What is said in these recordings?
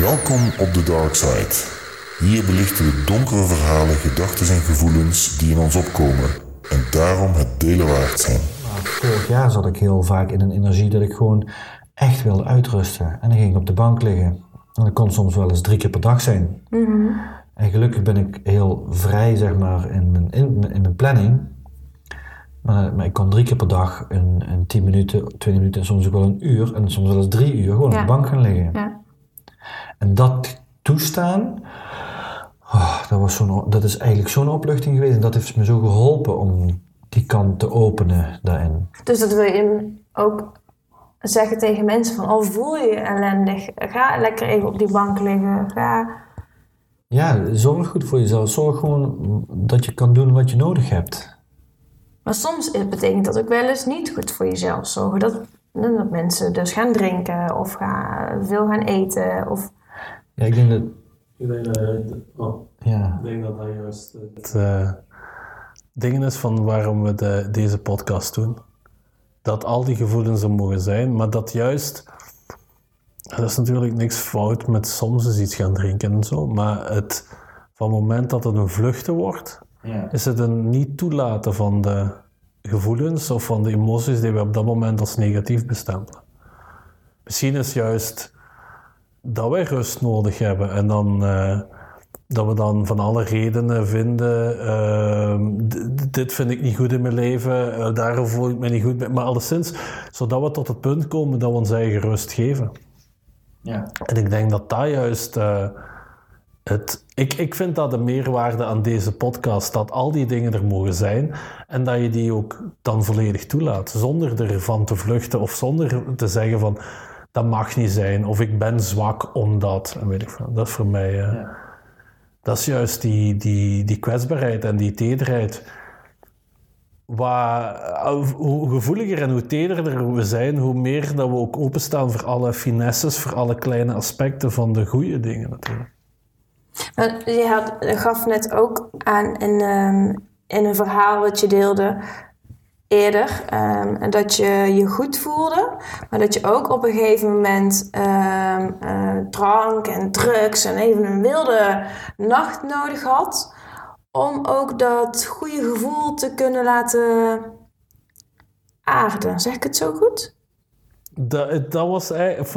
Welkom op de Dark Side. Hier belichten we donkere verhalen, gedachten en gevoelens die in ons opkomen en daarom het delen waard zijn. Vorig jaar zat ik heel vaak in een energie dat ik gewoon echt wilde uitrusten. En dan ging ik op de bank liggen. En dat kon soms wel eens drie keer per dag zijn. En gelukkig ben ik heel vrij, zeg maar, in mijn, in, in mijn planning. Maar, maar ik kon drie keer per dag een, een tien minuten, twintig minuten en soms ook wel een uur en soms wel eens drie uur gewoon Ja. op de bank gaan liggen. Ja. En dat toestaan, oh, dat, was zo'n, dat is eigenlijk zo'n opluchting geweest. En dat heeft me zo geholpen om die kant te openen daarin. Dus dat wil je ook zeggen tegen mensen van, oh voel je je ellendig, ga lekker even op die bank liggen, ga... Ja, zorg goed voor jezelf. Zorg gewoon dat je kan doen wat je nodig hebt. Maar soms betekent dat ook wel eens niet goed voor jezelf zorgen. Dat, dat mensen dus gaan drinken of gaan, veel gaan eten. Of, Ja, ik denk dat... Ik denk dat, oh, Ja, ik denk dat dat juist het eh, ding is van waarom we de, deze podcast doen. Dat al die gevoelens er mogen zijn, maar dat juist... Er is natuurlijk niks fout met soms eens iets gaan drinken en zo, maar het, van het moment dat het een vluchten wordt, ja. is het een niet toelaten van de gevoelens of van de emoties die we op dat moment als negatief bestempelen. Misschien is juist dat wij rust nodig hebben en dan eh, dat we dan van alle redenen vinden, ehm, dit vind ik niet goed in mijn leven, eh, daarom voel ik me niet goed, maar alleszins, zodat we tot het punt komen dat we ons eigen rust geven. ja. En ik denk dat dat juist eh, het. Ik, ik vind dat de meerwaarde aan deze podcast, dat al die dingen er mogen zijn en dat je die ook dan volledig toelaat, zonder ervan te vluchten of zonder te zeggen van dat mag niet zijn of ik ben zwak omdat. En weet ik. Dat is voor mij. eh, Dat is juist die, die, die kwetsbaarheid en die tederheid. Waar, eh, hoe gevoeliger en hoe tederder we zijn, hoe meer dat we ook openstaan voor alle finesses, voor alle kleine aspecten van de goede dingen natuurlijk. Je had, gaf net ook aan in, ehm, in een verhaal wat je deelde eerder, ehm, dat je je goed voelde, maar dat je ook op een gegeven moment ehm, eh, drank en drugs en even een wilde nacht nodig had om ook dat goede gevoel te kunnen laten aarden. Zeg ik het zo goed? Dat, dat was eigenlijk.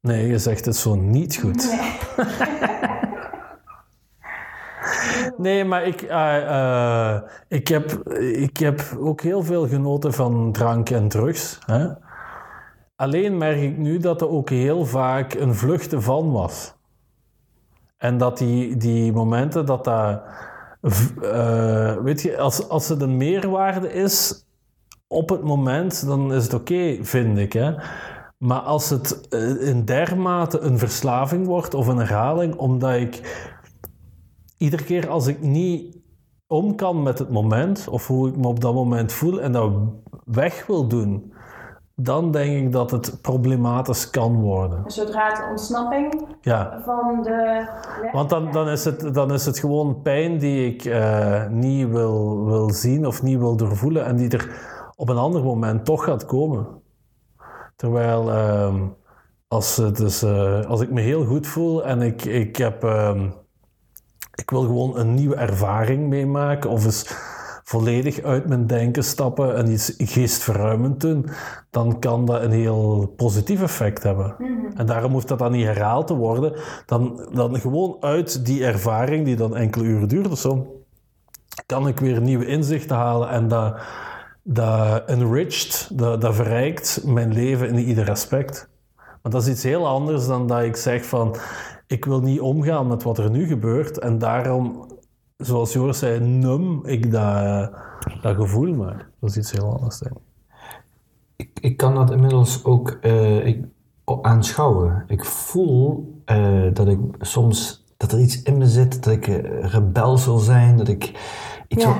Nee, je zegt het zo niet goed. Nee, maar ik, eh, eh, ik, heb, ik heb ook heel veel genoten van drank en drugs. Hè? Alleen merk ik nu dat er ook heel vaak een vluchten van was. En dat die, die momenten dat dat... eh, weet je, als, als het een meerwaarde is op het moment, dan is het oké, vind ik. Hè? Maar als het eh, in dermate een verslaving wordt of een herhaling, omdat ik iedere keer als ik niet om kan met het moment, of hoe ik me op dat moment voel en dat weg wil doen, dan denk ik dat het problematisch kan worden. Zodra het ontsnapping Ja. van de... Want dan, dan, is het, dan is het gewoon pijn die ik eh, niet wil, wil zien of niet wil doorvoelen en die er op een ander moment toch gaat komen. Terwijl ehm, als, het dus, eh, als ik me heel goed voel en ik, ik, heb, ehm, ik wil gewoon een nieuwe ervaring meemaken of eens volledig uit mijn denken stappen en iets geestverruimend doen, dan kan dat een heel positief effect hebben. En daarom hoeft dat dan niet herhaald te worden. Dan, dan gewoon uit die ervaring, die dan enkele uren duurt of zo, kan ik weer nieuwe inzichten halen en dat, dat enriched, dat, dat verrijkt mijn leven in ieder aspect. Maar dat is iets heel anders dan dat ik zeg van, ik wil niet omgaan met wat er nu gebeurt en daarom, zoals Joris zei, num ik dat, dat gevoel maar. Dat is iets heel anders, ik. Ik, kan dat inmiddels ook eh, ik, aanschouwen. Ik voel eh, dat ik soms dat er iets in me zit, dat ik eh, rebels wil zijn, dat ik iets Ja.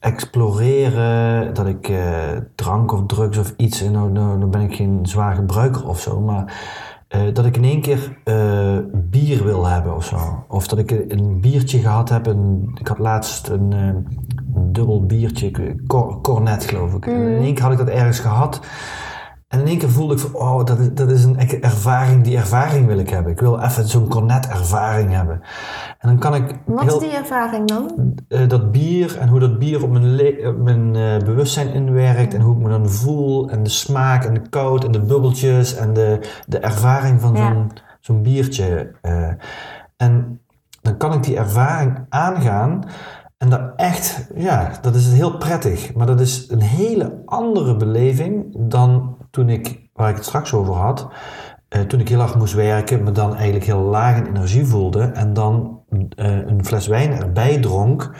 exploreren, dat ik eh, drank of drugs of iets, en nou, nou, nou ben ik geen zwaar gebruiker of zo, maar eh, dat ik in één keer eh, bier wil hebben of zo. Of dat ik een biertje gehad heb, een, ik had laatst een, een dubbel biertje, cor- cornet geloof ik. En in één keer had ik dat ergens gehad. En in één keer voelde ik van, oh, dat is, dat is een ervaring, die ervaring wil ik hebben. Ik wil even zo'n cornet-ervaring hebben. En dan kan ik Wat heel, is die ervaring dan? eh, dat bier en hoe dat bier op mijn, le- op mijn eh, bewustzijn inwerkt en hoe ik me dan voel en de smaak en de koud en de bubbeltjes en de, de ervaring van Ja. zo'n zo'n biertje. eh. en dan kan ik die ervaring aangaan en dat echt, ja, dat is heel prettig. Maar dat is een hele andere beleving dan toen ik, waar ik het straks over had, eh, toen ik heel hard moest werken, me dan eigenlijk heel laag in energie voelde en dan eh, een fles wijn erbij dronk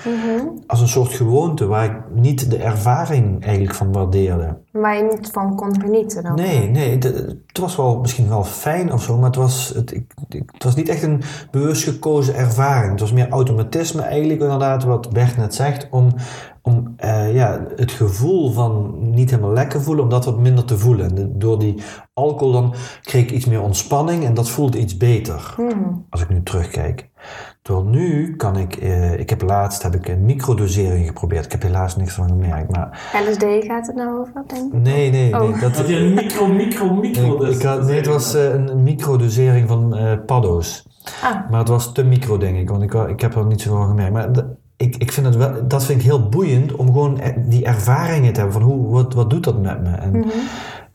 als een soort gewoonte waar ik niet de ervaring eigenlijk van waardeerde. Waar je niet van kon genieten dan? Nee, nee, het, het was wel misschien wel fijn of zo, maar het was, het, ik, ik- het was niet echt een bewust gekozen ervaring. Het was meer automatisme eigenlijk inderdaad, wat Bert net zegt, om, om eh, ja, het gevoel van niet helemaal lekker voelen, om dat wat minder te voelen. En de- door die alcohol dan kreeg ik iets meer ontspanning en dat voelde iets beter, als ik nu terugkijk. Terwijl nu kan ik, eh, ik heb laatst heb ik een microdosering geprobeerd. Ik heb helaas niks van gemerkt, maar LSD gaat het nou over, denk ik? nee, nee, nee. Oh. Dat, Had je een micro, micro, micro? ik had, nee, het was eh, een, een microdosering van eh paddo's. Ah. Maar het was te micro, denk ik, want ik, ik heb er niet zoveel van gemerkt. Maar ik, ik vind het wel, dat vind ik heel boeiend om gewoon eh, die ervaringen te hebben van hoe, wat, wat doet dat met me? En,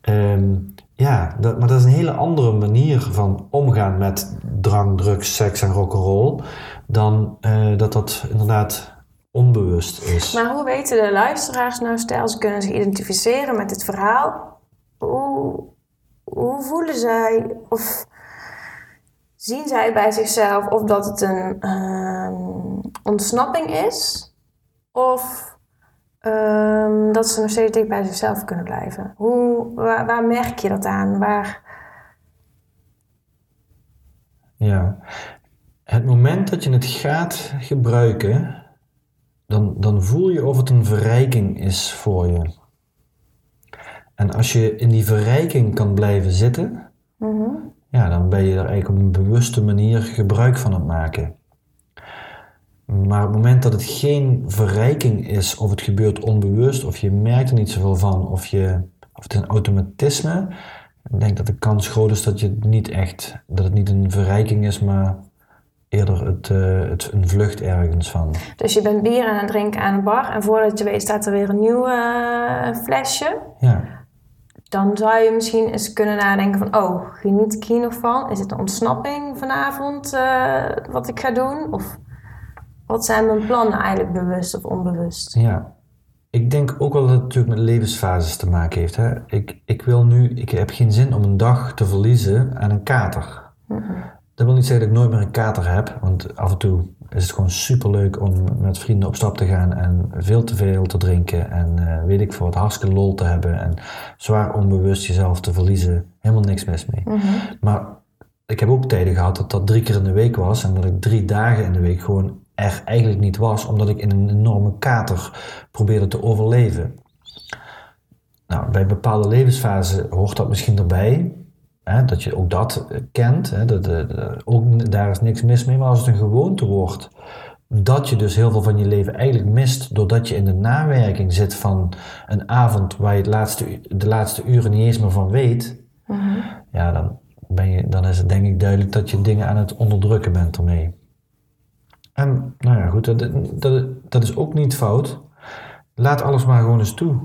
ehm, ja, dat, maar dat is een hele andere manier van omgaan met drank, drugs, seks en rock'n'roll dan eh, dat dat inderdaad onbewust is. Maar hoe weten de luisteraars nou, stel ze kunnen zich identificeren met dit verhaal, hoe, hoe voelen zij of zien zij bij zichzelf of dat het een ehm, ontsnapping is of ehm, dat ze nog steeds dicht bij zichzelf kunnen blijven? Hoe, waar, waar merk je dat aan? Waar, Ja. Het moment dat je het gaat gebruiken, dan, dan voel je of het een verrijking is voor je. En als je in die verrijking kan blijven zitten, ja, dan ben je er eigenlijk op een bewuste manier gebruik van aan het maken. Maar op het moment dat het geen verrijking is, of het gebeurt onbewust, of je merkt er niet zoveel van, of, je, of het is een automatisme, ik denk dat de kans groot is dat, je het niet echt, dat het niet een verrijking is, maar eerder het, eh, het, een vlucht ergens van. dus je bent bier aan het drinken aan een bar en voordat je weet staat er weer een nieuw eh, flesje. Ja, dan zou je misschien eens kunnen nadenken van... oh, geniet ik hier nog van? Is het een ontsnapping vanavond eh, wat ik ga doen? Of wat zijn mijn plannen eigenlijk bewust of onbewust? ja. Ik denk ook wel dat het natuurlijk met levensfases te maken heeft. Hè? Ik, ik wil nu, ik heb geen zin om een dag te verliezen aan een kater. Dat wil niet zeggen dat ik nooit meer een kater heb, want af en toe is het gewoon superleuk om met vrienden op stap te gaan en veel te veel te drinken en eh, weet ik veel wat, hartstikke lol te hebben en zwaar onbewust jezelf te verliezen. Helemaal niks mis mee. Maar ik heb ook tijden gehad dat dat drie keer in de week was en dat ik drie dagen in de week gewoon er eigenlijk niet was, omdat ik in een enorme kater probeerde te overleven. Nou, bij bepaalde levensfasen hoort dat misschien erbij. Hè, dat je ook dat kent. Hè, dat, eh, ook, daar is niks mis mee. Maar als het een gewoonte wordt, dat je dus heel veel van je leven eigenlijk mist. doordat je in de nawerking zit van een avond waar je het laatste, de laatste uren niet eens meer van weet. Ja, dan, ben je, dan is het denk ik duidelijk dat je dingen aan het onderdrukken bent ermee. En nou ja, goed, dat, dat, dat is ook niet fout. Laat alles maar gewoon eens toe.